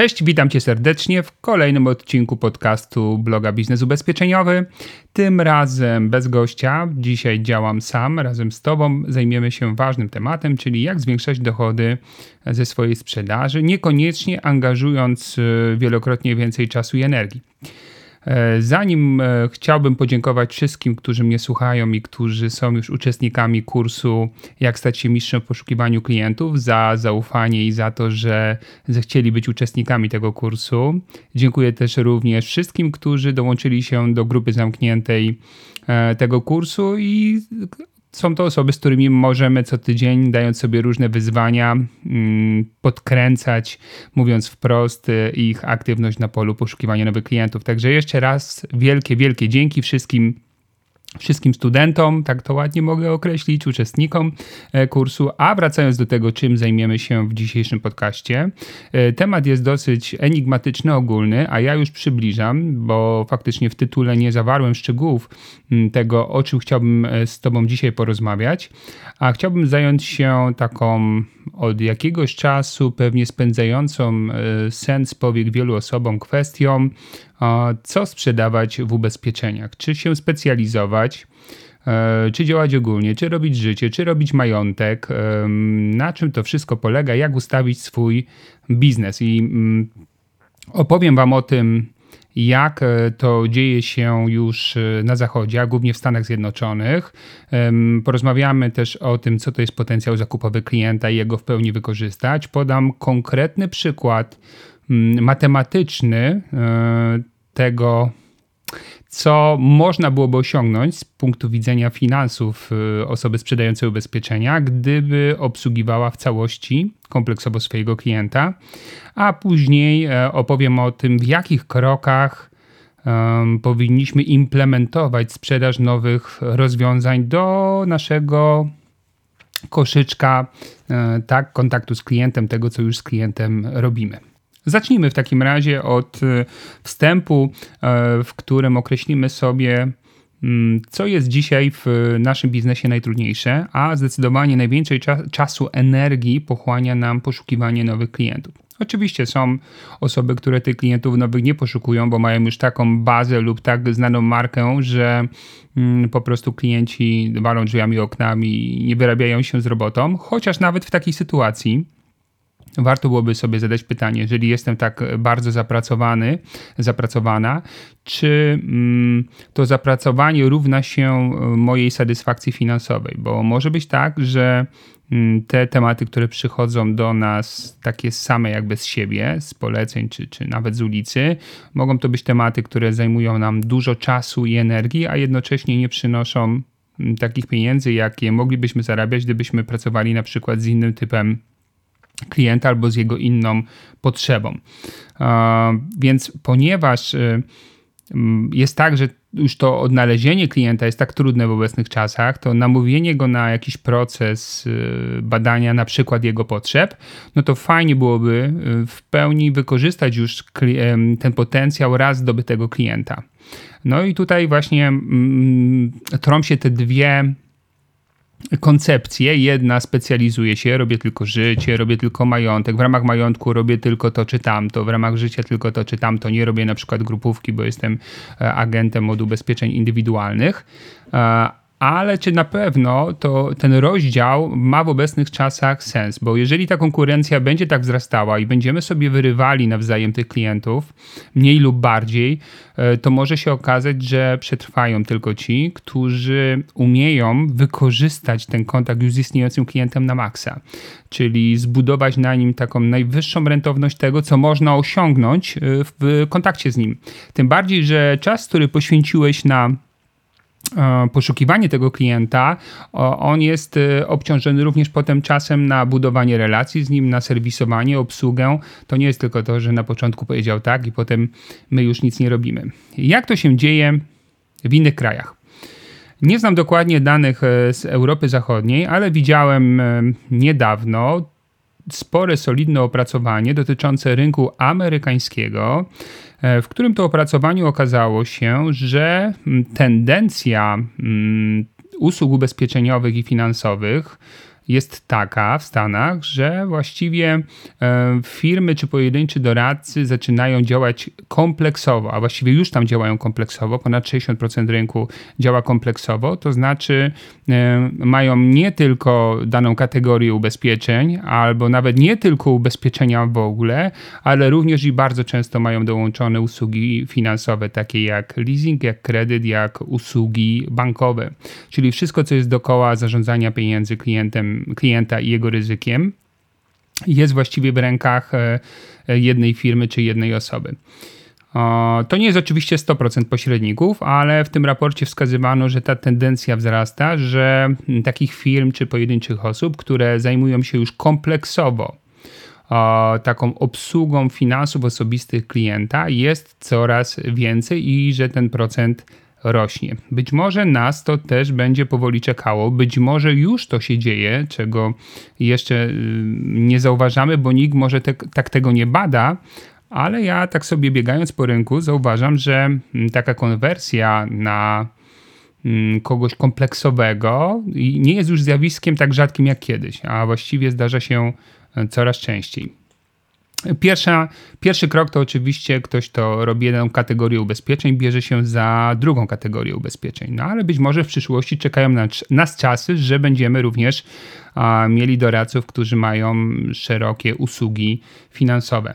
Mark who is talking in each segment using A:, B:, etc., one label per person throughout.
A: Cześć, witam Cię serdecznie w kolejnym odcinku podcastu bloga Biznes Ubezpieczeniowy. Tym razem bez gościa. Dzisiaj działam sam, razem z Tobą zajmiemy się ważnym tematem, czyli jak zwiększać dochody ze swojej sprzedaży, niekoniecznie angażując e, wielokrotnie więcej czasu i energii. E, zanim e, chciałbym podziękować wszystkim, którzy mnie słuchają i którzy są już uczestnikami kursu Jak stać się mistrzem w poszukiwaniu klientów, za zaufanie i za to, że zechcieli być uczestnikami tego kursu. Dziękuję też również wszystkim, którzy dołączyli się do grupy zamkniętej e, tego kursu i są to osoby, z którymi możemy co tydzień, dając sobie różne wyzwania, mm, podkręcać, mówiąc wprost, y, ich aktywność na polu poszukiwania nowych klientów. Także jeszcze raz wielkie, wielkie dzięki wszystkim wszystkim studentom, tak to ładnie mogę określić, uczestnikom e, kursu. A wracając do tego, czym zajmiemy się w dzisiejszym podcaście, e, temat jest dosyć enigmatyczny, ogólny, a ja już przybliżam, bo faktycznie w tytule nie zawarłem szczegółów tego, o czym chciałbym e, z Tobą dzisiaj porozmawiać, a chciałbym zająć się taką od jakiegoś czasu pewnie spędzającą sens powiek wielu osobom kwestią co sprzedawać w ubezpieczeniach. Czy się specjalizować, e, czy działać ogólnie, czy robić życie, czy robić majątek, na czym to wszystko polega, jak ustawić swój biznes. I mm, opowiem Wam o tym, jak e, to dzieje się już e, na Zachodzie, a głównie w Stanach Zjednoczonych. Porozmawiamy też o tym, co to jest potencjał zakupowy klienta i jego w pełni wykorzystać. Podam konkretny przykład matematyczny tego, co można byłoby osiągnąć z punktu widzenia finansów y, osoby sprzedającej ubezpieczenia, gdyby obsługiwała w całości kompleksowo swojego klienta, a później e, opowiem o tym, w jakich krokach powinniśmy implementować sprzedaż nowych rozwiązań do naszego koszyczka e, tak, kontaktu z klientem, tego co już z klientem robimy. Zacznijmy w takim razie od y, wstępu, e, w którym określimy sobie, mm, co jest dzisiaj w naszym biznesie najtrudniejsze, a zdecydowanie najwięcej czasu, energii pochłania nam poszukiwanie nowych klientów. Oczywiście są osoby, które tych klientów nowych nie poszukują, bo mają już taką bazę lub tak znaną markę, że mm, po prostu klienci walą drzwiami, oknami i nie wyrabiają się z robotą. Chociaż nawet w takiej sytuacji warto byłoby sobie zadać pytanie, jeżeli jestem tak bardzo zapracowany, zapracowana, czy mm, to zapracowanie równa się e, mojej satysfakcji finansowej? Bo może być tak, że mm, te tematy, które przychodzą do nas takie same jakby z siebie, z poleceń czy, czy nawet z ulicy, mogą to być tematy, które zajmują nam dużo czasu i energii, a jednocześnie nie przynoszą mm, takich pieniędzy, jakie moglibyśmy zarabiać, gdybyśmy pracowali na przykład z innym typem klienta albo z jego inną potrzebą. Więc ponieważ y, mm, jest tak, że już to odnalezienie klienta jest tak trudne w obecnych czasach, to namówienie go na jakiś proces y, badania na przykład jego potrzeb, no to fajnie byłoby y, w pełni wykorzystać już ten potencjał raz zdobytego klienta. No i tutaj właśnie mm, trą się te dwie koncepcje. Jedna specjalizuje się, robię tylko życie, robię tylko majątek. W ramach majątku robię tylko to czy tamto, w ramach życia tylko to czy tamto. Nie robię na przykład grupówki, bo jestem e, agentem od ubezpieczeń indywidualnych. Ale czy na pewno to ten rozdział ma w obecnych czasach sens? Bo jeżeli ta konkurencja będzie tak wzrastała i będziemy sobie wyrywali nawzajem tych klientów, mniej lub bardziej, e, to może się okazać, że przetrwają tylko ci, którzy umieją wykorzystać ten kontakt już z istniejącym klientem na maksa, czyli zbudować na nim taką najwyższą rentowność tego, co można osiągnąć e, w kontakcie z nim. Tym bardziej, że czas, który poświęciłeś na poszukiwanie tego klienta, on jest obciążony również potem czasem na budowanie relacji z nim, na serwisowanie, obsługę. To nie jest tylko to, że na początku powiedział tak i potem my już nic nie robimy. Jak to się dzieje w innych krajach? Nie znam dokładnie danych e, z Europy Zachodniej, ale widziałem e, niedawno spore, solidne opracowanie dotyczące rynku amerykańskiego, e, w którym to opracowaniu okazało się, że tendencja usług ubezpieczeniowych i finansowych jest taka w Stanach, że właściwie e, firmy czy pojedynczy doradcy zaczynają działać kompleksowo, a właściwie już tam działają kompleksowo, ponad 60% rynku działa kompleksowo, to znaczy e, mają nie tylko daną kategorię ubezpieczeń, albo nawet nie tylko ubezpieczenia w ogóle, ale również i bardzo często mają dołączone usługi finansowe, takie jak leasing, jak kredyt, jak usługi bankowe, czyli wszystko, co jest dookoła zarządzania pieniędzy klientem klienta i jego ryzykiem jest właściwie w rękach e, jednej firmy czy jednej osoby. To nie jest oczywiście 100% pośredników, ale w tym raporcie wskazywano, że ta tendencja wzrasta, że takich firm czy pojedynczych osób, które zajmują się już kompleksowo taką obsługą finansów osobistych klienta, jest coraz więcej i że ten procent rośnie. Być może nas to też będzie powoli czekało, być może już to się dzieje, czego jeszcze y, nie zauważamy, bo nikt może te, tak tego nie bada, ale ja tak sobie biegając po rynku zauważam, że mm, taka konwersja na mm, kogoś kompleksowego nie jest już zjawiskiem tak rzadkim jak kiedyś, a właściwie zdarza się e, coraz częściej. Pierwsza, pierwszy krok to oczywiście ktoś, kto robi jedną kategorię ubezpieczeń, bierze się za drugą kategorię ubezpieczeń. No ale być może w przyszłości czekają nas, nas czasy, że będziemy również a, mieli doradców, którzy mają szerokie usługi finansowe.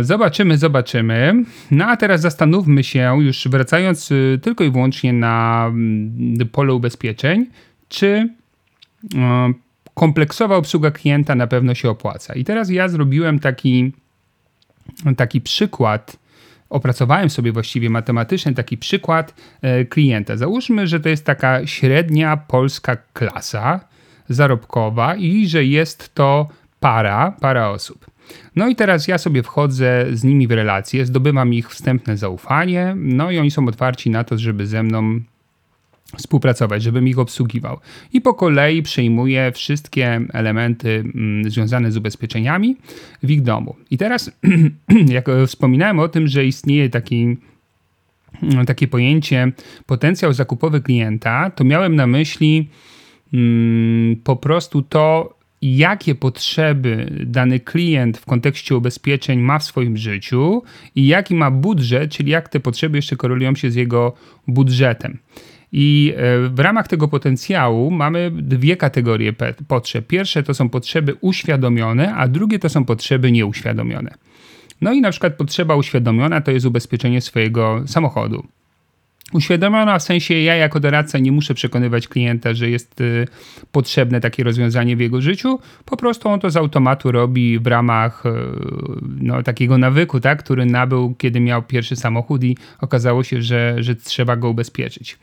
A: Zobaczymy, zobaczymy. No a teraz zastanówmy się, już wracając y, tylko i wyłącznie na mm, pole ubezpieczeń, czy kompleksowa obsługa klienta na pewno się opłaca. I teraz ja zrobiłem taki, taki przykład, opracowałem sobie właściwie matematycznie taki przykład e, klienta. Załóżmy, że to jest taka średnia polska klasa zarobkowa i że jest to para, para osób. No i teraz ja sobie wchodzę z nimi w relacje, zdobywam ich wstępne zaufanie, no i oni są otwarci na to, żeby ze mną współpracować, żebym ich obsługiwał. I po kolei przejmuję wszystkie elementy mm, związane z ubezpieczeniami w ich domu. I teraz, jak wspominałem o tym, że istnieje taki mm, takie pojęcie potencjał zakupowy klienta, to miałem na myśli mm, po prostu to, jakie potrzeby dany klient w kontekście ubezpieczeń ma w swoim życiu i jaki ma budżet, czyli jak te potrzeby jeszcze korelują się z jego budżetem. I e, w ramach tego potencjału mamy dwie kategorie potrzeb. Pierwsze to są potrzeby uświadomione, a drugie to są potrzeby nieuświadomione. No i na przykład potrzeba uświadomiona to jest ubezpieczenie swojego samochodu. Uświadomiona w sensie ja jako doradca nie muszę przekonywać klienta, że jest y, potrzebne takie rozwiązanie w jego życiu, po prostu on to z automatu robi w ramach y, no, takiego nawyku, tak, który nabył, kiedy miał pierwszy samochód i okazało się, że, że trzeba go ubezpieczyć.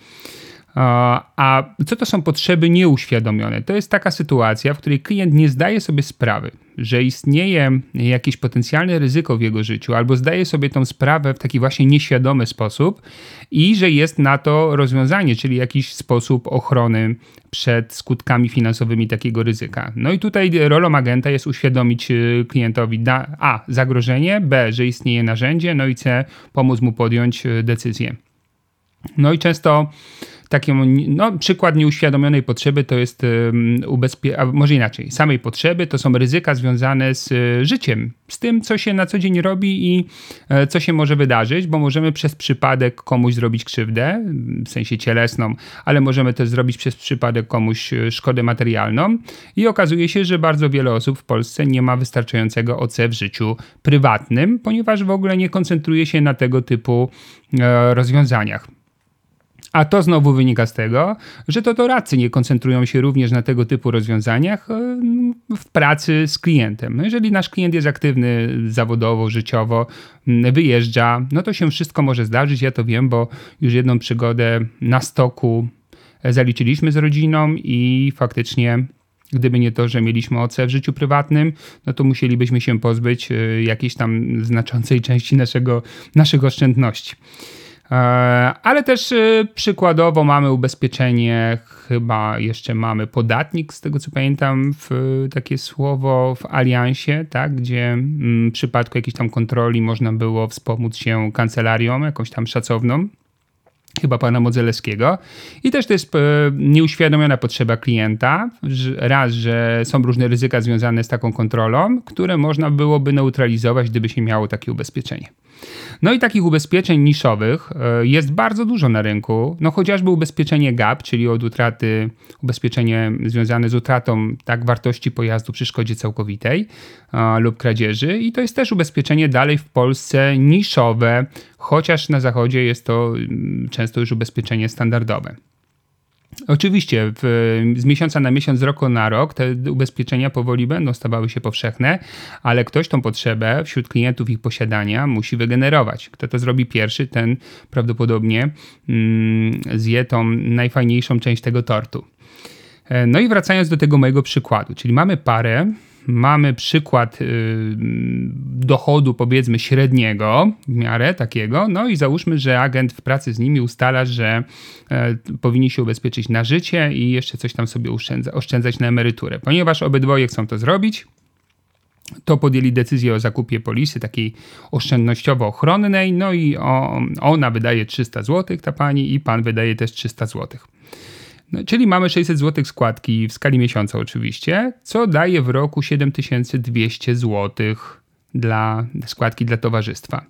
A: A co to są potrzeby nieuświadomione? To jest taka sytuacja, w której klient nie zdaje sobie sprawy, że istnieje jakieś potencjalne ryzyko w jego życiu, albo zdaje sobie tą sprawę w taki właśnie nieświadomy sposób i że jest na to rozwiązanie, czyli jakiś sposób ochrony przed skutkami finansowymi takiego ryzyka. No i tutaj rolą agenta jest uświadomić y, klientowi A zagrożenie, B, że istnieje narzędzie, no i C pomóc mu podjąć y, decyzję. No i często taki no, przykład nieuświadomionej potrzeby to jest ubezpie- a może inaczej, samej potrzeby to są ryzyka związane z e, życiem, z tym, co się na co dzień robi i e, co się może wydarzyć, bo możemy przez przypadek komuś zrobić krzywdę, w sensie cielesną, ale możemy też zrobić przez przypadek komuś e, szkodę materialną i okazuje się, że bardzo wiele osób w Polsce nie ma wystarczającego OC w życiu prywatnym, ponieważ w ogóle nie koncentruje się na tego typu rozwiązaniach. A to znowu wynika z tego, że to doradcy nie koncentrują się również na tego typu rozwiązaniach e, w pracy z klientem. Jeżeli nasz klient jest aktywny zawodowo, życiowo, wyjeżdża, no to się wszystko może zdarzyć. Ja to wiem, bo już jedną przygodę na stoku zaliczyliśmy z rodziną i faktycznie Gdyby nie to, że mieliśmy OC w życiu prywatnym, no to musielibyśmy się pozbyć e, jakiejś tam znaczącej części naszego, naszych oszczędności. E, ale też e, przykładowo mamy ubezpieczenie, chyba jeszcze mamy podatnik, z tego co pamiętam, w takie słowo w aliansie, tak, gdzie mm, w przypadku jakiejś tam kontroli można było wspomóc się kancelarią, jakąś tam szacowną chyba pana Modzelewskiego. I też to jest e, nieuświadomiona potrzeba klienta. Raz, że są różne ryzyka związane z taką kontrolą, które można byłoby neutralizować, gdyby się miało takie ubezpieczenie. No i takich ubezpieczeń niszowych e, jest bardzo dużo na rynku. No chociażby ubezpieczenie GAP, czyli od utraty, ubezpieczenie związane z utratą tak wartości pojazdu przy szkodzie całkowitej lub kradzieży. I to jest też ubezpieczenie dalej w Polsce niszowe, chociaż na zachodzie jest to mm, często już ubezpieczenie standardowe. Oczywiście w, z miesiąca na miesiąc, z roku na rok te ubezpieczenia powoli będą stawały się powszechne, ale ktoś tą potrzebę wśród klientów ich posiadania musi wygenerować. Kto to zrobi pierwszy, ten prawdopodobnie mm, zje tą najfajniejszą część tego tortu. E, no i wracając do tego mojego przykładu, czyli mamy parę, mamy przykład y, dochodu powiedzmy średniego w miarę takiego, no i załóżmy, że agent w pracy z nimi ustala, że e, powinni się ubezpieczyć na życie i jeszcze coś tam sobie oszczędza, oszczędzać na emeryturę. Ponieważ obydwoje chcą to zrobić, to podjęli decyzję o zakupie polisy takiej oszczędnościowo-ochronnej, no i ona wydaje 300 zł, ta pani, i pan wydaje też 300 zł. No, czyli mamy 600 zł składki w skali miesiąca oczywiście, co daje w roku 7200 zł dla składki dla towarzystwa.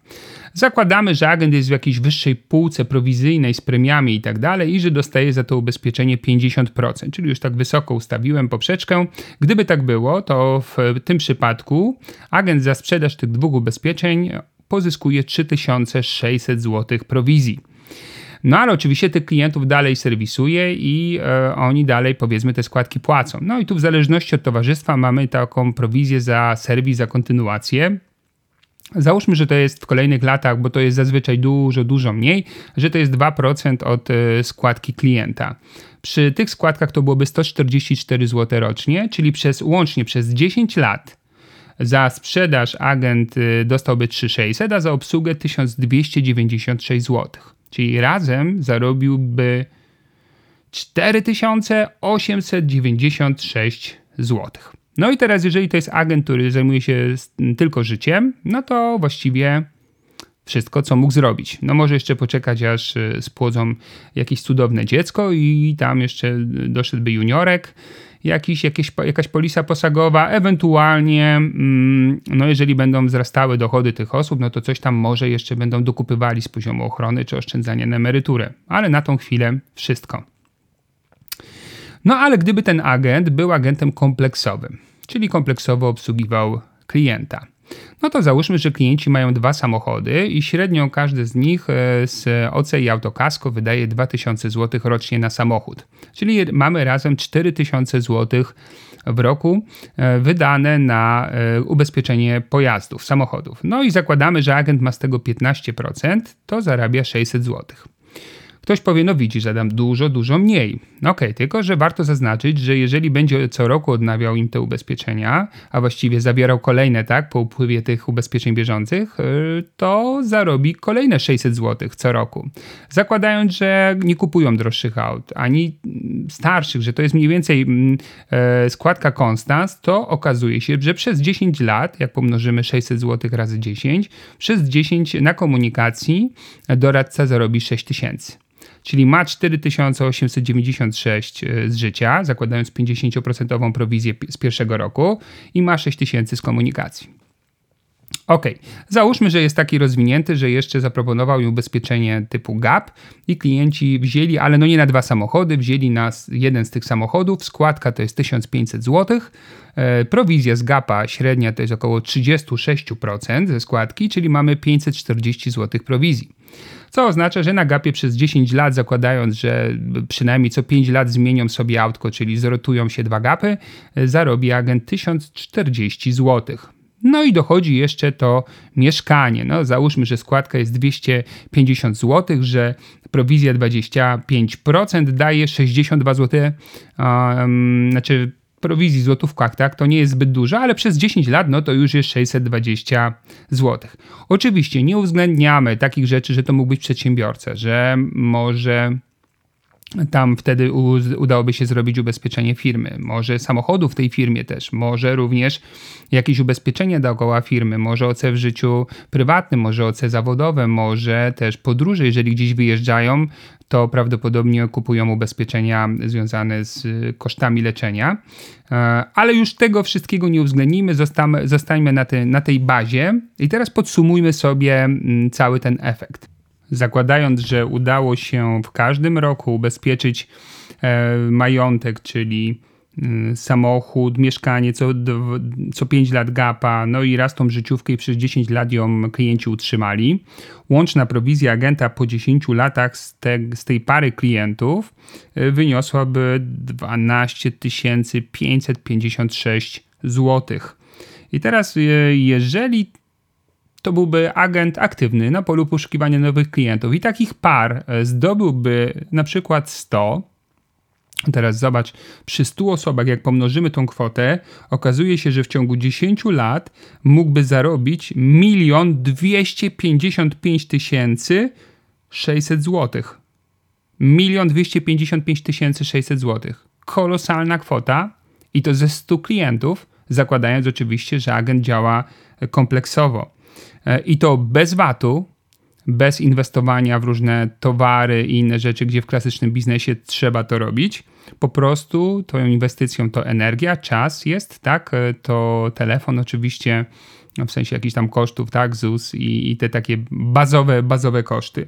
A: Zakładamy, że agent jest w jakiejś wyższej półce prowizyjnej z premiami i tak dalej i że dostaje za to ubezpieczenie 50%, czyli już tak wysoko ustawiłem poprzeczkę. Gdyby tak było, to w tym przypadku agent za sprzedaż tych dwóch ubezpieczeń pozyskuje 3600 zł prowizji. No ale oczywiście tych klientów dalej serwisuje i e, oni dalej powiedzmy te składki płacą. No i tu w zależności od towarzystwa mamy taką prowizję za serwis, za kontynuację. Załóżmy, że to jest w kolejnych latach, bo to jest zazwyczaj dużo, dużo mniej, że to jest 2% od e, składki klienta. Przy tych składkach to byłoby 144 zł rocznie, czyli przez łącznie przez 10 lat za sprzedaż agent e, dostałby 3600, a za obsługę 1296 zł czyli razem zarobiłby 4896 zł. No i teraz, jeżeli to jest agent, który zajmuje się tylko życiem, no to właściwie wszystko, co mógł zrobić. No może jeszcze poczekać, aż e, spłodzą jakieś cudowne dziecko i tam jeszcze doszedłby juniorek, jakiś, jakieś, jakaś polisa posagowa, ewentualnie, mm, no jeżeli będą wzrastały dochody tych osób, no to coś tam może jeszcze będą dokupywali z poziomu ochrony czy oszczędzania na emeryturę. Ale na tą chwilę wszystko. No ale gdyby ten agent był agentem kompleksowym, czyli kompleksowo obsługiwał klienta, no to załóżmy, że klienci mają dwa samochody i średnio każdy z nich e, z OC i Autokasko wydaje 2000 zł rocznie na samochód. Czyli mamy razem 4000 zł w roku e, wydane na e, ubezpieczenie pojazdów, samochodów. No i zakładamy, że agent ma z tego 15%, to zarabia 600 złotych. Ktoś powie, no widzisz, Adam, dużo, dużo mniej. No okej, okay, tylko że warto zaznaczyć, że jeżeli będzie co roku odnawiał im te ubezpieczenia, a właściwie zabierał kolejne, tak, po upływie tych ubezpieczeń bieżących, y, to zarobi kolejne 600 zł co roku. Zakładając, że nie kupują droższych aut, ani starszych, że to jest mniej więcej mm, e, składka konstans, to okazuje się, że przez 10 lat, jak pomnożymy 600 zł razy 10, przez 10 na komunikacji doradca zarobi 6000 czyli ma 4896 e, z życia, zakładając 50% prowizję z pierwszego roku i ma 6000 z komunikacji. Ok, załóżmy, że jest taki rozwinięty, że jeszcze zaproponował im ubezpieczenie typu GAP i klienci wzięli, ale no nie na dwa samochody, wzięli na jeden z tych samochodów, składka to jest 1500 zł, e, prowizja z GAPa średnia to jest około 36% ze składki, czyli mamy 540 zł prowizji. Co oznacza, że na gapie przez 10 lat, zakładając, że przynajmniej co 5 lat zmienią sobie autko, czyli zrotują się dwa gapy, zarobi agent 1040 zł. No i dochodzi jeszcze to mieszkanie. No, załóżmy, że składka jest 250 zł, że prowizja 25% daje 62 zł, um, znaczy prowizji w złotówkach, tak, to nie jest zbyt dużo, ale przez 10 lat no to już jest 620 zł. Oczywiście nie uwzględniamy takich rzeczy, że to mógł być przedsiębiorca, że może tam wtedy udałoby się zrobić ubezpieczenie firmy, może samochodu w tej firmie też, może również jakieś ubezpieczenie dookoła firmy, może OC w życiu prywatnym, może OC zawodowe, może też podróże, jeżeli gdzieś wyjeżdżają, to prawdopodobnie kupują ubezpieczenia związane z kosztami leczenia. E, ale już tego wszystkiego nie uwzględnimy, zostańmy, zostańmy na, te, na tej bazie. I teraz podsumujmy sobie cały ten efekt. Zakładając, że udało się w każdym roku ubezpieczyć e, majątek, czyli y, samochód, mieszkanie, co, co 5 lat gapa, no i raz tą życiówkę i przez 10 lat ją klienci utrzymali. Łączna prowizja agenta po 10 latach z, te, z tej pary klientów y, wyniosłaby 12 556 zł. I teraz, y, jeżeli to byłby agent aktywny na polu poszukiwania nowych klientów i takich par zdobyłby na przykład 100. Teraz zobacz, przy 100 osobach, jak pomnożymy tą kwotę, okazuje się, że w ciągu 10 lat mógłby zarobić 1 255 600 zł. 1 255 600 zł. Kolosalna kwota i to ze 100 klientów, zakładając oczywiście, że agent działa kompleksowo. E, i to bez VAT-u, bez inwestowania w różne towary i inne rzeczy, gdzie w klasycznym biznesie trzeba to robić. Po prostu tą inwestycją to energia, czas jest, tak? E, to telefon oczywiście, w sensie jakichś tam kosztów, tak? ZUS i, i te takie bazowe, bazowe koszty.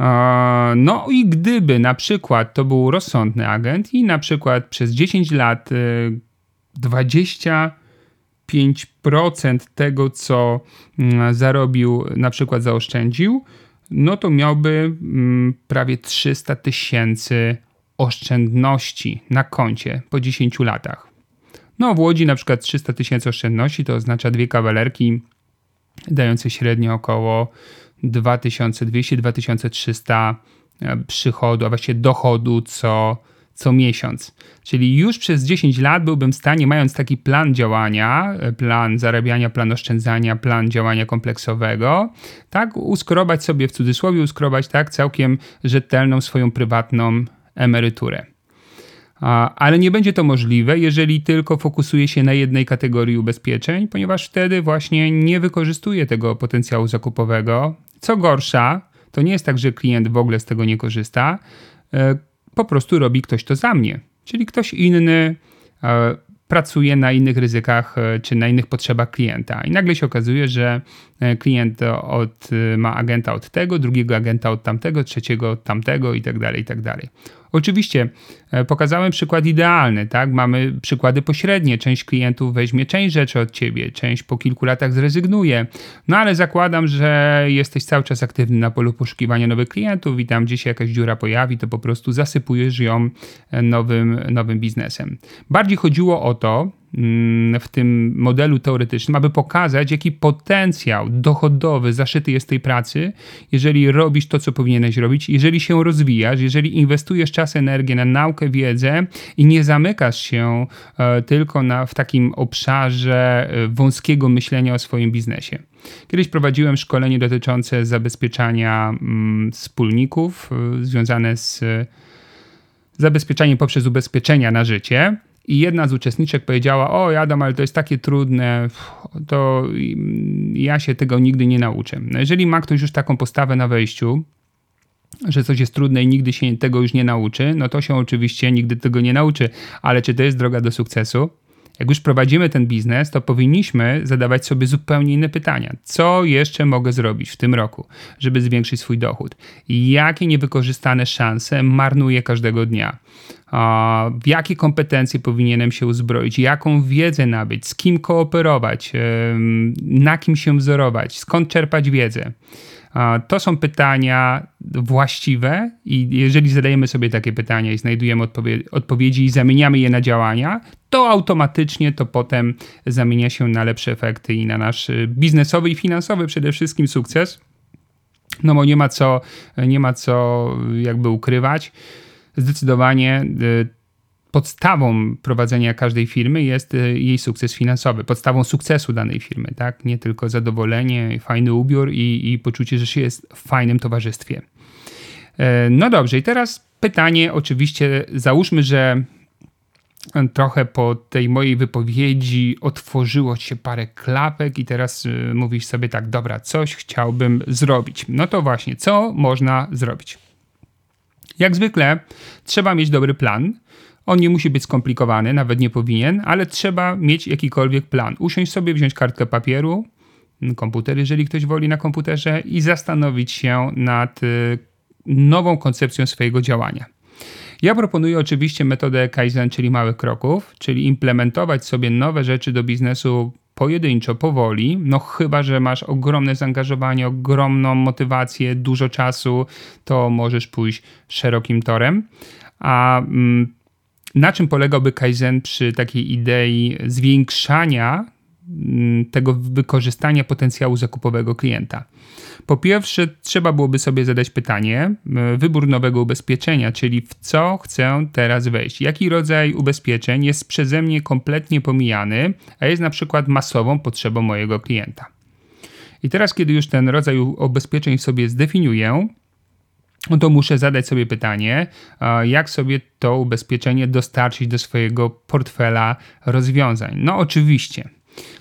A: E, no i gdyby na przykład to był rozsądny agent i na przykład przez 10 lat 20 5% tego, co mm, zarobił, na przykład zaoszczędził, no to miałby mm, prawie 300 tysięcy oszczędności na koncie po 10 latach. No w Łodzi na przykład 300 tysięcy oszczędności to oznacza dwie kawalerki dające średnio około 2200-2300 e, przychodu, a właściwie dochodu co co miesiąc. Czyli już przez 10 lat byłbym w stanie, mając taki plan działania, e, plan zarabiania, plan oszczędzania, plan działania kompleksowego, tak, uskrobać sobie w cudzysłowie, uskrobać tak całkiem rzetelną swoją prywatną emeryturę. Ale nie będzie to możliwe, jeżeli tylko fokusuje się na jednej kategorii ubezpieczeń, ponieważ wtedy właśnie nie wykorzystuje tego potencjału zakupowego. Co gorsza, to nie jest tak, że klient w ogóle z tego nie korzysta e, po prostu robi ktoś to za mnie. Czyli ktoś inny e, pracuje na innych ryzykach e, czy na innych potrzebach klienta. I nagle się okazuje, że e, klient od, ma agenta od tego, drugiego agenta od tamtego, trzeciego od tamtego i tak dalej, i tak dalej. Oczywiście e, pokazałem przykład idealny, tak? Mamy przykłady pośrednie. Część klientów weźmie część rzeczy od ciebie, część po kilku latach zrezygnuje. No ale zakładam, że jesteś cały czas aktywny na polu poszukiwania nowych klientów i tam gdzieś się jakaś dziura pojawi, to po prostu zasypujesz ją e, nowym, nowym biznesem. Bardziej chodziło o to, w tym modelu teoretycznym, aby pokazać, jaki potencjał dochodowy zaszyty jest tej pracy, jeżeli robisz to, co powinieneś robić, jeżeli się rozwijasz, jeżeli inwestujesz czas, energię na naukę, wiedzę i nie zamykasz się e, tylko na, w takim obszarze e, wąskiego myślenia o swoim biznesie. Kiedyś prowadziłem szkolenie dotyczące zabezpieczania mm, wspólników, e, związane z zabezpieczaniem poprzez ubezpieczenia na życie. I jedna z uczestniczek powiedziała: O, Adam, ale to jest takie trudne, to ja się tego nigdy nie nauczę. No jeżeli ma ktoś już taką postawę na wejściu, że coś jest trudne i nigdy się tego już nie nauczy, no to się oczywiście nigdy tego nie nauczy. Ale czy to jest droga do sukcesu? Jak już prowadzimy ten biznes, to powinniśmy zadawać sobie zupełnie inne pytania. Co jeszcze mogę zrobić w tym roku, żeby zwiększyć swój dochód? Jakie niewykorzystane szanse marnuję każdego dnia? W jakie kompetencje powinienem się uzbroić? Jaką wiedzę nabyć? Z kim kooperować? Na kim się wzorować? Skąd czerpać wiedzę? To są pytania właściwe i jeżeli zadajemy sobie takie pytania i znajdujemy odpowie odpowiedzi i zamieniamy je na działania, to automatycznie to potem zamienia się na lepsze efekty i na nasz biznesowy i finansowy przede wszystkim sukces. No bo nie ma co, nie ma co jakby ukrywać. Zdecydowanie y, podstawą prowadzenia każdej firmy jest y, jej sukces finansowy, podstawą sukcesu danej firmy, tak? Nie tylko zadowolenie, fajny ubiór i, i poczucie, że się jest w fajnym towarzystwie. E, no dobrze, i teraz pytanie, oczywiście, załóżmy, że trochę po tej mojej wypowiedzi otworzyło się parę klapek i teraz y, mówisz sobie tak, dobra, coś chciałbym zrobić. No to właśnie, co można zrobić? Jak zwykle trzeba mieć dobry plan, on nie musi być skomplikowany, nawet nie powinien, ale trzeba mieć jakikolwiek plan. Usiąść sobie, wziąć kartkę papieru, komputer, jeżeli ktoś woli na komputerze, i zastanowić się nad y, nową koncepcją swojego działania. Ja proponuję oczywiście metodę Kaizen, czyli małych kroków, czyli implementować sobie nowe rzeczy do biznesu pojedynczo, powoli, no chyba, że masz ogromne zaangażowanie, ogromną motywację, dużo czasu, to możesz pójść szerokim torem. A mm, na czym polegałby Kaizen przy takiej idei zwiększania mm, tego wykorzystania potencjału zakupowego klienta? Po pierwsze, trzeba byłoby sobie zadać pytanie, wybór nowego ubezpieczenia, czyli w co chcę teraz wejść. Jaki rodzaj ubezpieczeń jest przeze mnie kompletnie pomijany, a jest na przykład masową potrzebą mojego klienta. I teraz, kiedy już ten rodzaj ubezpieczeń sobie zdefiniuję, no to muszę zadać sobie pytanie, jak sobie to ubezpieczenie dostarczyć do swojego portfela rozwiązań. No oczywiście.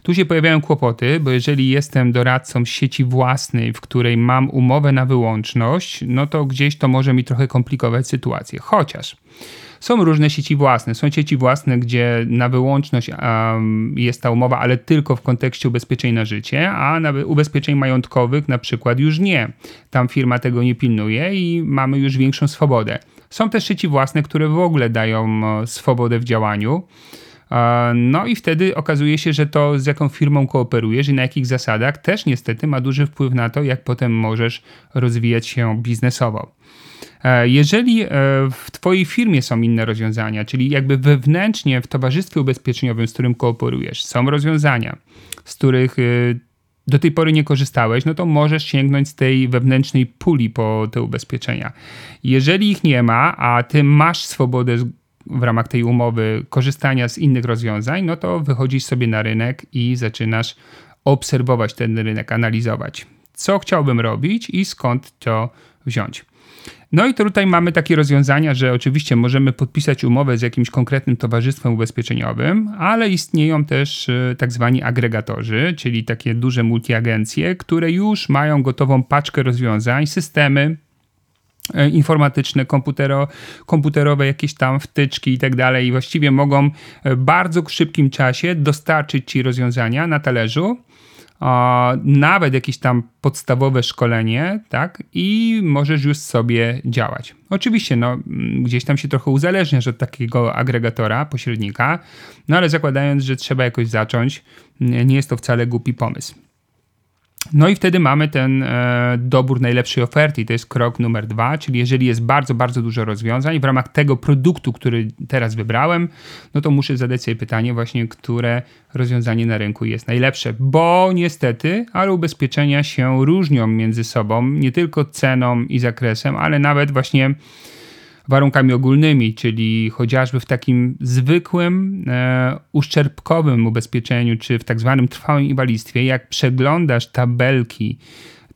A: Tu się pojawiają kłopoty, bo jeżeli jestem doradcą sieci własnej, w której mam umowę na wyłączność, no to gdzieś to może mi trochę komplikować sytuację. Chociaż są różne sieci własne. Są sieci własne, gdzie na wyłączność um, jest ta umowa, ale tylko w kontekście ubezpieczeń na życie, a na ubezpieczeń majątkowych na przykład już nie. Tam firma tego nie pilnuje i mamy już większą swobodę. Są też sieci własne, które w ogóle dają swobodę w działaniu. No i wtedy okazuje się, że to z jaką firmą kooperujesz i na jakich zasadach też niestety ma duży wpływ na to, jak potem możesz rozwijać się biznesowo. E, jeżeli e, w Twojej firmie są inne rozwiązania, czyli jakby wewnętrznie w towarzystwie ubezpieczeniowym, z którym kooperujesz, są rozwiązania, z których e, do tej pory nie korzystałeś, no to możesz sięgnąć z tej wewnętrznej puli po te ubezpieczenia. Jeżeli ich nie ma, a ty masz swobodę w ramach tej umowy korzystania z innych rozwiązań, no to wychodzisz sobie na rynek i zaczynasz obserwować ten rynek, analizować, co chciałbym robić i skąd to wziąć. No i tutaj mamy takie rozwiązania, że oczywiście możemy podpisać umowę z jakimś konkretnym towarzystwem ubezpieczeniowym, ale istnieją też e, tak zwani agregatorzy, czyli takie duże multiagencje, które już mają gotową paczkę rozwiązań, systemy, informatyczne, komputero, komputerowe, jakieś tam wtyczki i tak dalej, i właściwie mogą w bardzo szybkim czasie dostarczyć ci rozwiązania na talerzu nawet jakieś tam podstawowe szkolenie, tak, i możesz już sobie działać. Oczywiście, no, gdzieś tam się trochę uzależniasz od takiego agregatora, pośrednika, no ale zakładając, że trzeba jakoś zacząć, nie jest to wcale głupi pomysł. No i wtedy mamy ten e, dobór najlepszej oferty i to jest krok numer dwa, czyli jeżeli jest bardzo, bardzo dużo rozwiązań w ramach tego produktu, który teraz wybrałem, no to muszę zadać sobie pytanie właśnie, które rozwiązanie na rynku jest najlepsze, bo niestety, ale ubezpieczenia się różnią między sobą, nie tylko ceną i zakresem, ale nawet właśnie warunkami ogólnymi, czyli chociażby w takim zwykłym e, uszczerbkowym ubezpieczeniu, czy w tak zwanym trwałym inwalidztwie, jak przeglądasz tabelki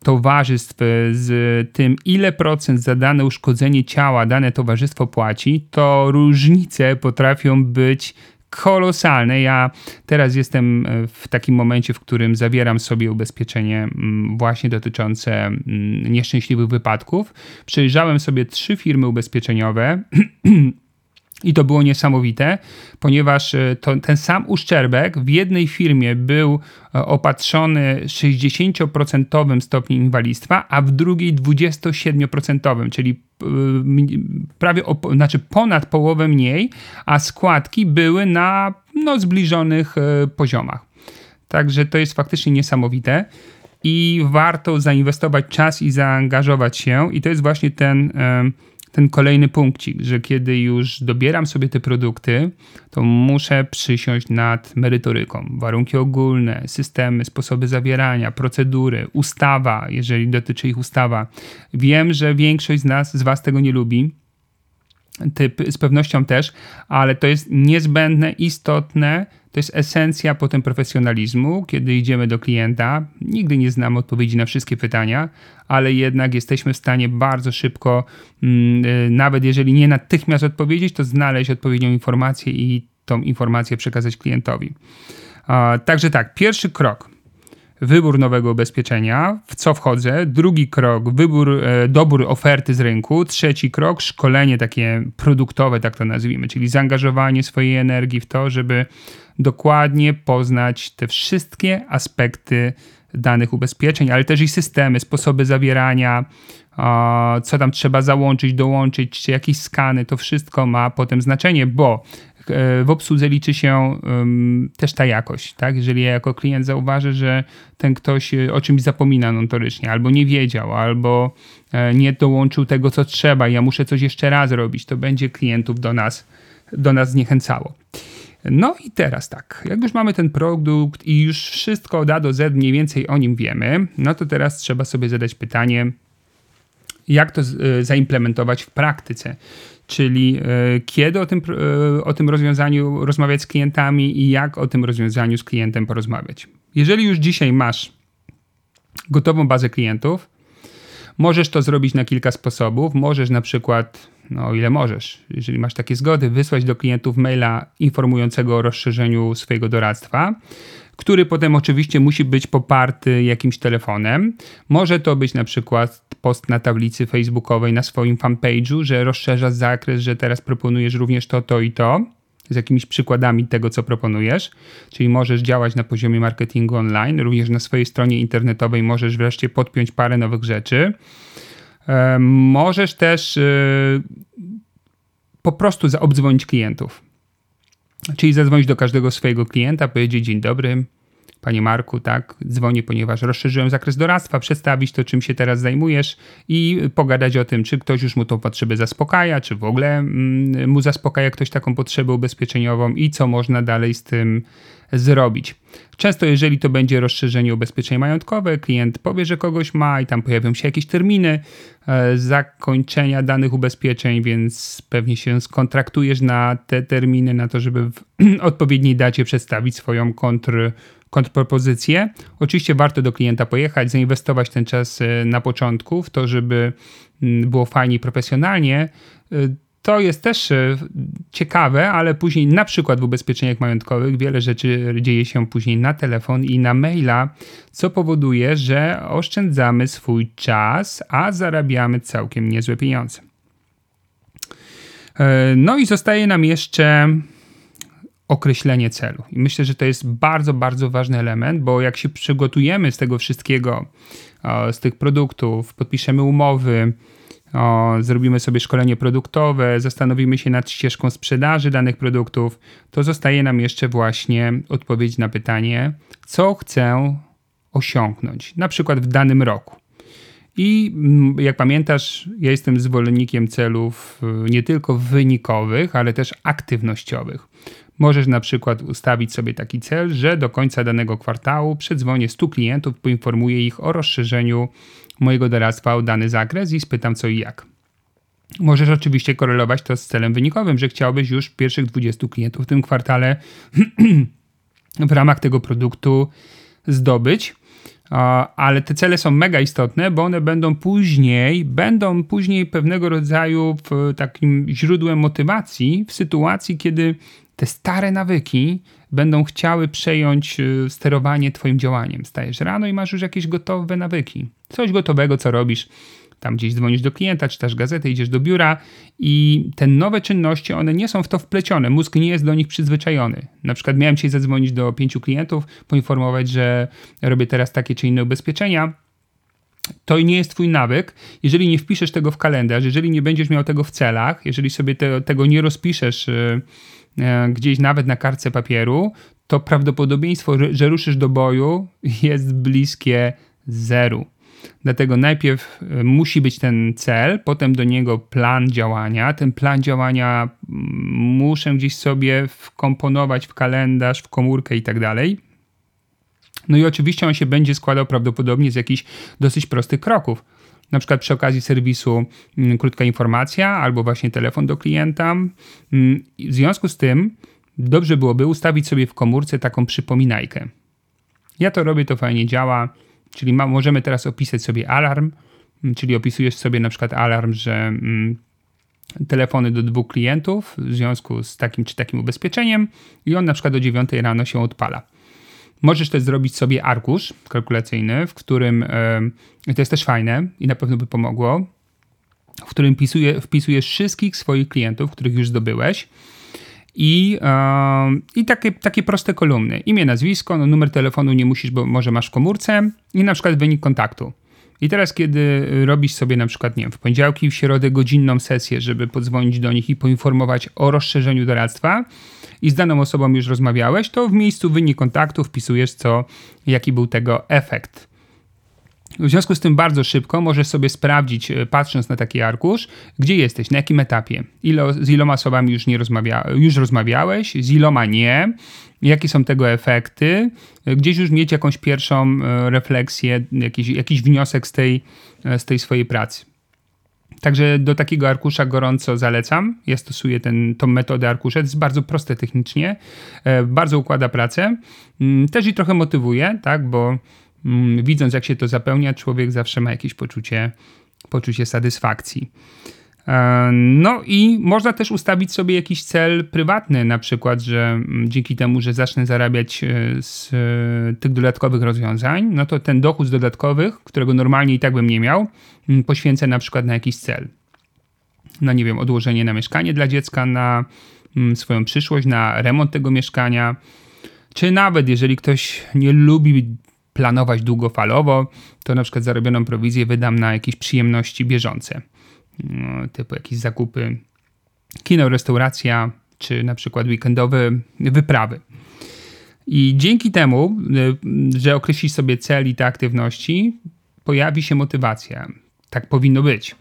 A: towarzystw z tym, ile procent za dane uszkodzenie ciała dane towarzystwo płaci, to różnice potrafią być kolosalne. Ja teraz jestem e, w takim momencie, w którym zawieram sobie ubezpieczenie mm, właśnie dotyczące mm, nieszczęśliwych wypadków. Przejrzałem sobie trzy firmy ubezpieczeniowe. I to było niesamowite, ponieważ e, to, ten sam uszczerbek w jednej firmie był e, opatrzony 60% stopniem inwalidztwa, a w drugiej 27%, czyli e, prawie znaczy ponad połowę mniej, a składki były na no, zbliżonych poziomach. Także to jest faktycznie niesamowite. i warto zainwestować czas i zaangażować się. I to jest właśnie ten, ten kolejny punkcik, że kiedy już dobieram sobie te produkty, to muszę przysiąść nad merytoryką. Warunki ogólne, systemy, sposoby zawierania, procedury, ustawa, jeżeli dotyczy ich ustawa. Wiem, że większość z nas, z Was tego nie lubi typ z pewnością też, ale to jest niezbędne, istotne, to jest esencja potem profesjonalizmu, kiedy idziemy do klienta. Nigdy nie znamy odpowiedzi na wszystkie pytania, ale jednak jesteśmy w stanie bardzo szybko, mm, y, nawet jeżeli nie natychmiast odpowiedzieć, to znaleźć odpowiednią informację i tą informację przekazać klientowi. Także tak, pierwszy krok wybór nowego ubezpieczenia, w co wchodzę. Drugi krok, wybór, e, dobór oferty z rynku. Trzeci krok, szkolenie takie produktowe, tak to nazwijmy, czyli zaangażowanie swojej energii w to, żeby dokładnie poznać te wszystkie aspekty danych ubezpieczeń, ale też i systemy, sposoby zawierania, co tam trzeba załączyć, dołączyć, czy jakieś skany, to wszystko ma potem znaczenie, bo w obsłudze liczy się też ta jakość, tak? Jeżeli ja jako klient zauważę, że ten ktoś e, o czymś zapomina notorycznie, albo nie wiedział, albo e, nie dołączył tego, co trzeba, ja muszę coś jeszcze raz robić, to będzie klientów do nas, do nas zniechęcało. No i teraz tak, jak już mamy ten produkt i już wszystko od A do Z mniej więcej o nim wiemy, no to teraz trzeba sobie zadać pytanie, jak to zaimplementować w praktyce czyli e, kiedy o tym, e, o tym rozwiązaniu rozmawiać z klientami i jak o tym rozwiązaniu z klientem porozmawiać. Jeżeli już dzisiaj masz gotową bazę klientów, możesz to zrobić na kilka sposobów. Możesz na przykład, no o ile możesz, jeżeli masz takie zgody, wysłać do klientów maila informującego o rozszerzeniu swojego doradztwa który potem oczywiście musi być poparty jakimś telefonem. Może to być na przykład post na tablicy facebookowej na swoim fanpage'u, że rozszerzasz zakres, że teraz proponujesz również to, to i to z jakimiś przykładami tego, co proponujesz, czyli możesz działać na poziomie marketingu online, również na swojej stronie internetowej możesz wreszcie podpiąć parę nowych rzeczy. Możesz też y, po prostu zaobdzwonić klientów. Czyli zadzwonić do każdego swojego klienta, powiedzieć dzień dobry, Panie Marku, tak, dzwonię, ponieważ rozszerzyłem zakres doradztwa, przedstawić to, czym się teraz zajmujesz i pogadać o tym, czy ktoś już mu tą potrzebę zaspokaja, czy w ogóle mm, mu zaspokaja ktoś taką potrzebę ubezpieczeniową i co można dalej z tym zrobić. Często, jeżeli to będzie rozszerzenie ubezpieczeń majątkowe, klient powie, że kogoś ma i tam pojawią się jakieś terminy e, zakończenia danych ubezpieczeń, więc pewnie się skontraktujesz na te terminy, na to, żeby w odpowiedniej dacie przedstawić swoją kontr kontrpropozycję. Oczywiście warto do klienta pojechać, zainwestować ten czas e, na początku w to, żeby mm, było fajnie i profesjonalnie. E, to jest też e, ciekawe, ale później na przykład w ubezpieczeniach majątkowych wiele rzeczy dzieje się później na telefon i na maila, co powoduje, że oszczędzamy swój czas, a zarabiamy całkiem niezłe pieniądze. No i zostaje nam jeszcze określenie celu. I myślę, że to jest bardzo, bardzo ważny element, bo jak się przygotujemy z tego wszystkiego, z tych produktów, podpiszemy umowy, zrobimy sobie szkolenie produktowe, zastanowimy się nad ścieżką sprzedaży danych produktów, to zostaje nam jeszcze właśnie odpowiedź na pytanie, co chcę osiągnąć, na przykład w danym roku. I mm, jak pamiętasz, ja jestem zwolennikiem celów y, nie tylko wynikowych, ale też aktywnościowych. Możesz na przykład ustawić sobie taki cel, że do końca danego kwartału przedzwonię 100 klientów, poinformuję ich o rozszerzeniu mojego doradztwa o dany zakres i spytam co i jak. Możesz oczywiście korelować to z celem wynikowym, że chciałbyś już pierwszych 20 klientów w tym kwartale w ramach tego produktu zdobyć. Ale te cele są mega istotne, bo one będą później, będą później pewnego rodzaju takim źródłem motywacji w sytuacji, kiedy te stare nawyki będą chciały przejąć y, sterowanie Twoim działaniem. Stajesz rano i masz już jakieś gotowe nawyki. Coś gotowego, co robisz. Tam gdzieś dzwonisz do klienta, czytasz gazetę, idziesz do biura i te nowe czynności, one nie są w to wplecione. Mózg nie jest do nich przyzwyczajony. Na przykład miałem dzisiaj zadzwonić do pięciu klientów, poinformować, że robię teraz takie czy inne ubezpieczenia to nie jest twój nawyk. Jeżeli nie wpiszesz tego w kalendarz, jeżeli nie będziesz miał tego w celach, jeżeli sobie te, tego nie rozpiszesz y, E, gdzieś nawet na kartce papieru, to prawdopodobieństwo, że ruszysz do boju jest bliskie zeru. Dlatego najpierw e, musi być ten cel, potem do niego plan działania. Ten plan działania mm, muszę gdzieś sobie wkomponować w kalendarz, w komórkę i tak dalej. No i oczywiście on się będzie składał prawdopodobnie z jakichś dosyć prostych kroków. Na przykład przy okazji serwisu mm, krótka informacja albo właśnie telefon do klienta. Mm, w związku z tym dobrze byłoby ustawić sobie w komórce taką przypominajkę. Ja to robię, to fajnie działa, czyli ma, możemy teraz opisać sobie alarm, mm, czyli opisujesz sobie na przykład alarm, że mm, telefony do dwóch klientów w związku z takim czy takim ubezpieczeniem i on na przykład do 9 rano się odpala. Możesz też zrobić sobie arkusz kalkulacyjny, w którym, yy, to jest też fajne i na pewno by pomogło, w którym pisuje, wpisujesz wszystkich swoich klientów, których już zdobyłeś i, i takie, takie proste kolumny. Imię, nazwisko, no numer telefonu nie musisz, bo może masz w komórce i na przykład wynik kontaktu. I teraz, kiedy robisz sobie na przykład, nie wiem, w poniedziałki, w środę godzinną sesję, żeby podzwonić do nich i poinformować o rozszerzeniu doradztwa i z daną osobą już rozmawiałeś, to w miejscu wynik kontaktu wpisujesz, co, jaki był tego efekt. W związku z tym bardzo szybko możesz sobie sprawdzić, e, patrząc na taki arkusz, gdzie jesteś, na jakim etapie, Ilo, z iloma osobami już, nie rozmawia, już rozmawiałeś, z iloma nie, jakie są tego efekty, e, gdzieś już mieć jakąś pierwszą e, refleksję, jakiś, jakiś wniosek z tej, z tej swojej pracy. Także do takiego arkusza gorąco zalecam. Ja stosuję ten, tą metodę arkusza. To jest bardzo proste technicznie, bardzo układa pracę. Mm, też i trochę motywuje, tak, bo widząc jak się to zapełnia, człowiek zawsze ma jakieś poczucie, poczucie satysfakcji. E, no i można też ustawić sobie jakiś cel prywatny, na przykład, że mm, dzięki temu, że zacznę zarabiać e, z e, tych dodatkowych rozwiązań, no to ten dochód z dodatkowych, którego normalnie i tak bym nie miał, mm, poświęcę na przykład na jakiś cel. No nie wiem, odłożenie na mieszkanie dla dziecka, na swoją przyszłość, na remont tego mieszkania, czy nawet jeżeli ktoś nie lubi planować długofalowo, to na przykład zarobioną prowizję wydam na jakieś przyjemności bieżące, no, typu jakieś zakupy, kino, restauracja, czy na przykład weekendowe wyprawy. I dzięki temu, y, że określisz sobie cel i te aktywności, pojawi się motywacja. Tak powinno być.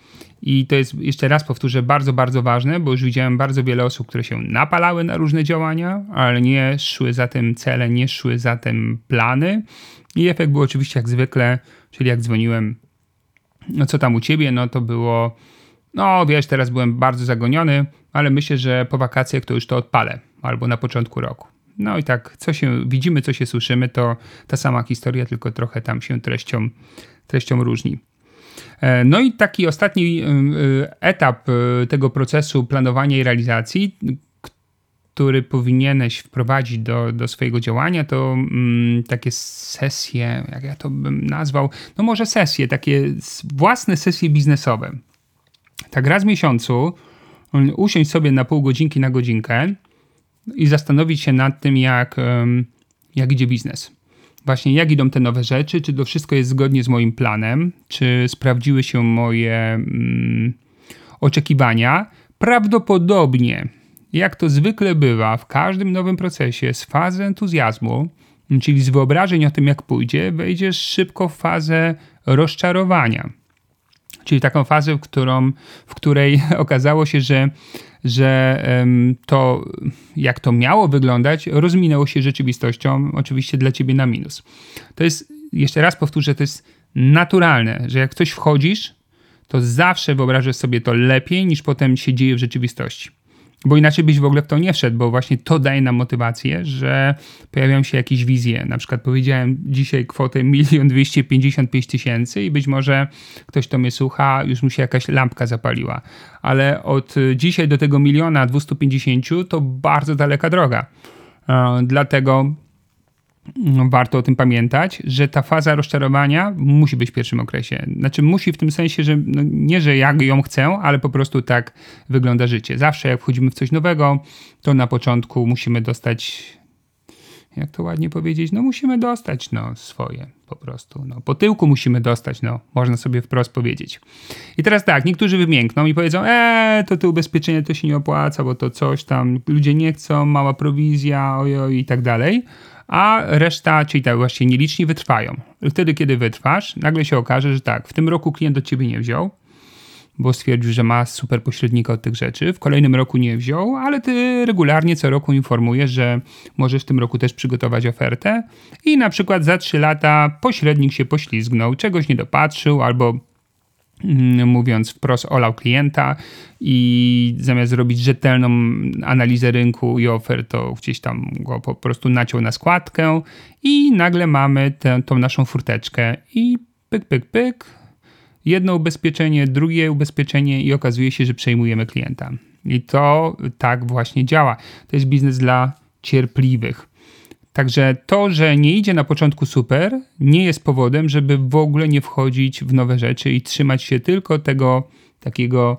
A: I to jest, jeszcze raz powtórzę, bardzo, bardzo ważne, bo już widziałem bardzo wiele osób, które się napalały na różne działania, ale nie szły za tym cele, nie szły za tym plany. I efekt był oczywiście jak zwykle, czyli jak dzwoniłem, no co tam u ciebie, no to było, no wiesz, teraz byłem bardzo zagoniony, ale myślę, że po wakacjach to już to odpalę, albo na początku roku. No i tak, co się widzimy, co się słyszymy, to ta sama historia, tylko trochę tam się treścią, treścią różni. E, no i taki ostatni e, etap e, tego procesu planowania i realizacji, który powinieneś wprowadzić do, do swojego działania, to mm, takie sesje, jak ja to bym nazwał, no może sesje, takie własne sesje biznesowe. Tak raz w miesiącu mm, usiąść sobie na pół godzinki na godzinkę i zastanowić się nad tym, jak, jak idzie biznes. Właśnie jak idą te nowe rzeczy, czy to wszystko jest zgodnie z moim planem, czy sprawdziły się moje mm, oczekiwania. Prawdopodobnie jak to zwykle bywa w każdym nowym procesie, z fazy entuzjazmu, czyli z wyobrażeń o tym, jak pójdzie, wejdziesz szybko w fazę rozczarowania. Czyli taką fazę, w, którą, w której okazało się, że, że to, jak to miało wyglądać, rozminęło się rzeczywistością, oczywiście dla ciebie na minus. To jest, jeszcze raz powtórzę, to jest naturalne, że jak coś wchodzisz, to zawsze wyobrażasz sobie to lepiej niż potem się dzieje w rzeczywistości. Bo inaczej byś w ogóle w to nie wszedł, bo właśnie to daje nam motywację, że pojawiają się jakieś wizje. Na przykład powiedziałem dzisiaj kwotę 1 255 tysięcy i być może ktoś, to mnie słucha, już mu się jakaś lampka zapaliła. Ale od dzisiaj do tego miliona 250 to bardzo daleka droga. E, dlatego warto o tym pamiętać, że ta faza rozczarowania musi być w pierwszym okresie. Znaczy musi w tym sensie, że no nie, że ja ją chcę, ale po prostu tak wygląda życie. Zawsze jak wchodzimy w coś nowego, to na początku musimy dostać, jak to ładnie powiedzieć, no musimy dostać no swoje po prostu. No, po tyłku musimy dostać, no można sobie wprost powiedzieć. I teraz tak, niektórzy wymiękną i powiedzą, eee, to te ubezpieczenie to się nie opłaca, bo to coś tam, ludzie nie chcą, mała prowizja, ojoj i tak dalej a reszta, czyli tak właśnie nieliczni wytrwają. Wtedy, kiedy wytrwasz, nagle się okaże, że tak, w tym roku klient do ciebie nie wziął, bo stwierdził, że ma super pośrednika od tych rzeczy. W kolejnym roku nie wziął, ale ty regularnie co roku informujesz, że możesz w tym roku też przygotować ofertę i na przykład za 3 lata pośrednik się poślizgnął, czegoś nie dopatrzył albo mówiąc wprost, olał klienta i zamiast zrobić rzetelną analizę rynku i ofert, to gdzieś tam go po prostu naciął na składkę i nagle mamy tę, tą naszą furteczkę i pyk, pyk, pyk, jedno ubezpieczenie, drugie ubezpieczenie i okazuje się, że przejmujemy klienta. I to tak właśnie działa. To jest biznes dla cierpliwych. Także to, że nie idzie na początku super, nie jest powodem, żeby w ogóle nie wchodzić w nowe rzeczy i trzymać się tylko tego takiego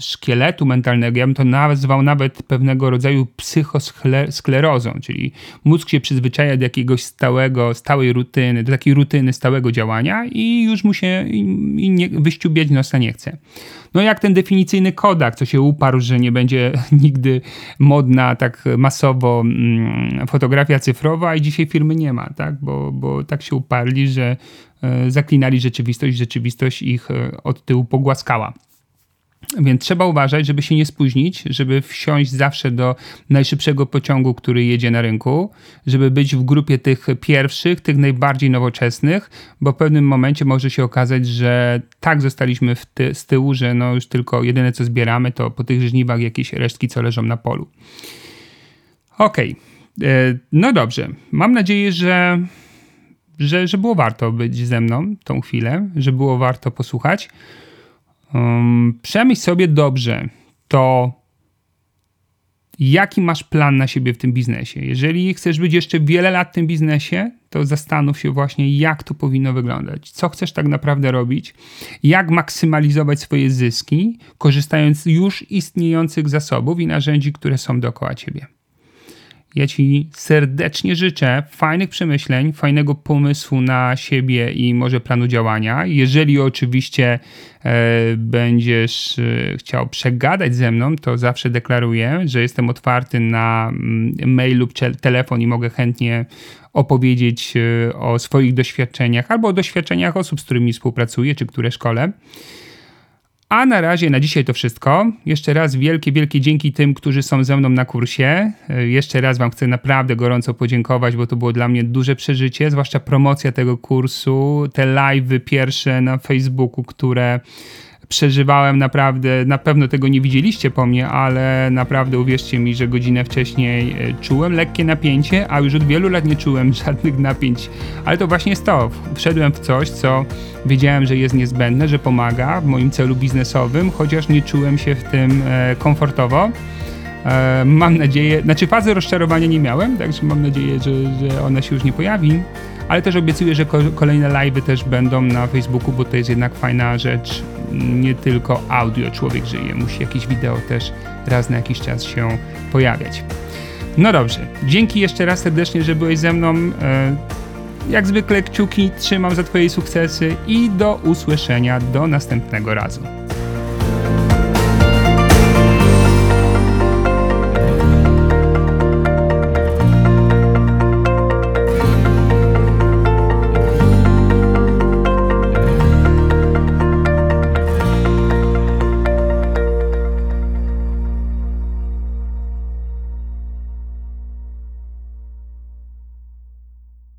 A: szkieletu mentalnego, ja bym to nazwał nawet pewnego rodzaju psychosklerozą, czyli mózg się przyzwyczaja do jakiegoś stałego, stałej rutyny, do takiej rutyny stałego działania i już mu się i nie, wyściubiać nosa nie chce. No jak ten definicyjny Kodak, co się uparł, że nie będzie nigdy modna tak masowo mm, fotografia cyfrowa i dzisiaj firmy nie ma, tak? Bo, bo tak się uparli, że e, zaklinali rzeczywistość, rzeczywistość ich e, od tyłu pogłaskała. Więc trzeba uważać, żeby się nie spóźnić, żeby wsiąść zawsze do najszybszego pociągu, który jedzie na rynku, żeby być w grupie tych pierwszych, tych najbardziej nowoczesnych, bo w pewnym momencie może się okazać, że tak zostaliśmy ty z tyłu, że no już tylko jedyne co zbieramy to po tych żniwach jakieś resztki, co leżą na polu. Okej, okay. E, no dobrze. Mam nadzieję, że, że, że było warto być ze mną tą chwilę, że było warto posłuchać. Um, przemyśl sobie dobrze to, jaki masz plan na siebie w tym biznesie. Jeżeli chcesz być jeszcze wiele lat w tym biznesie, to zastanów się właśnie, jak to powinno wyglądać. Co chcesz tak naprawdę robić, jak maksymalizować swoje zyski, korzystając już istniejących zasobów i narzędzi, które są dookoła ciebie. Ja Ci serdecznie życzę fajnych przemyśleń, fajnego pomysłu na siebie i może planu działania. Jeżeli oczywiście e, będziesz e, chciał przegadać ze mną, to zawsze deklaruję, że jestem otwarty na mm, mail lub telefon i mogę chętnie opowiedzieć e, o swoich doświadczeniach albo o doświadczeniach osób, z którymi współpracuję czy które szkole. A na razie, na dzisiaj to wszystko. Jeszcze raz wielkie, wielkie dzięki tym, którzy są ze mną na kursie. E, jeszcze raz Wam chcę naprawdę gorąco podziękować, bo to było dla mnie duże przeżycie, zwłaszcza promocja tego kursu, te live'y pierwsze na Facebooku, które przeżywałem naprawdę, na pewno tego nie widzieliście po mnie, ale naprawdę uwierzcie mi, że godzinę wcześniej e, czułem lekkie napięcie, a już od wielu lat nie czułem żadnych napięć. Ale to właśnie jest to. Wszedłem w coś, co wiedziałem, że jest niezbędne, że pomaga w moim celu biznesowym, chociaż nie czułem się w tym e, komfortowo. E, mam nadzieję, znaczy fazy rozczarowania nie miałem, także mam nadzieję, że, że ona się już nie pojawi ale też obiecuję, że kolejne live'y też będą na Facebooku, bo to jest jednak fajna rzecz. Nie tylko audio człowiek żyje, musi jakieś wideo też raz na jakiś czas się pojawiać. No dobrze, dzięki jeszcze raz serdecznie, że byłeś ze mną. E, jak zwykle kciuki trzymam za Twoje sukcesy i do usłyszenia do następnego razu.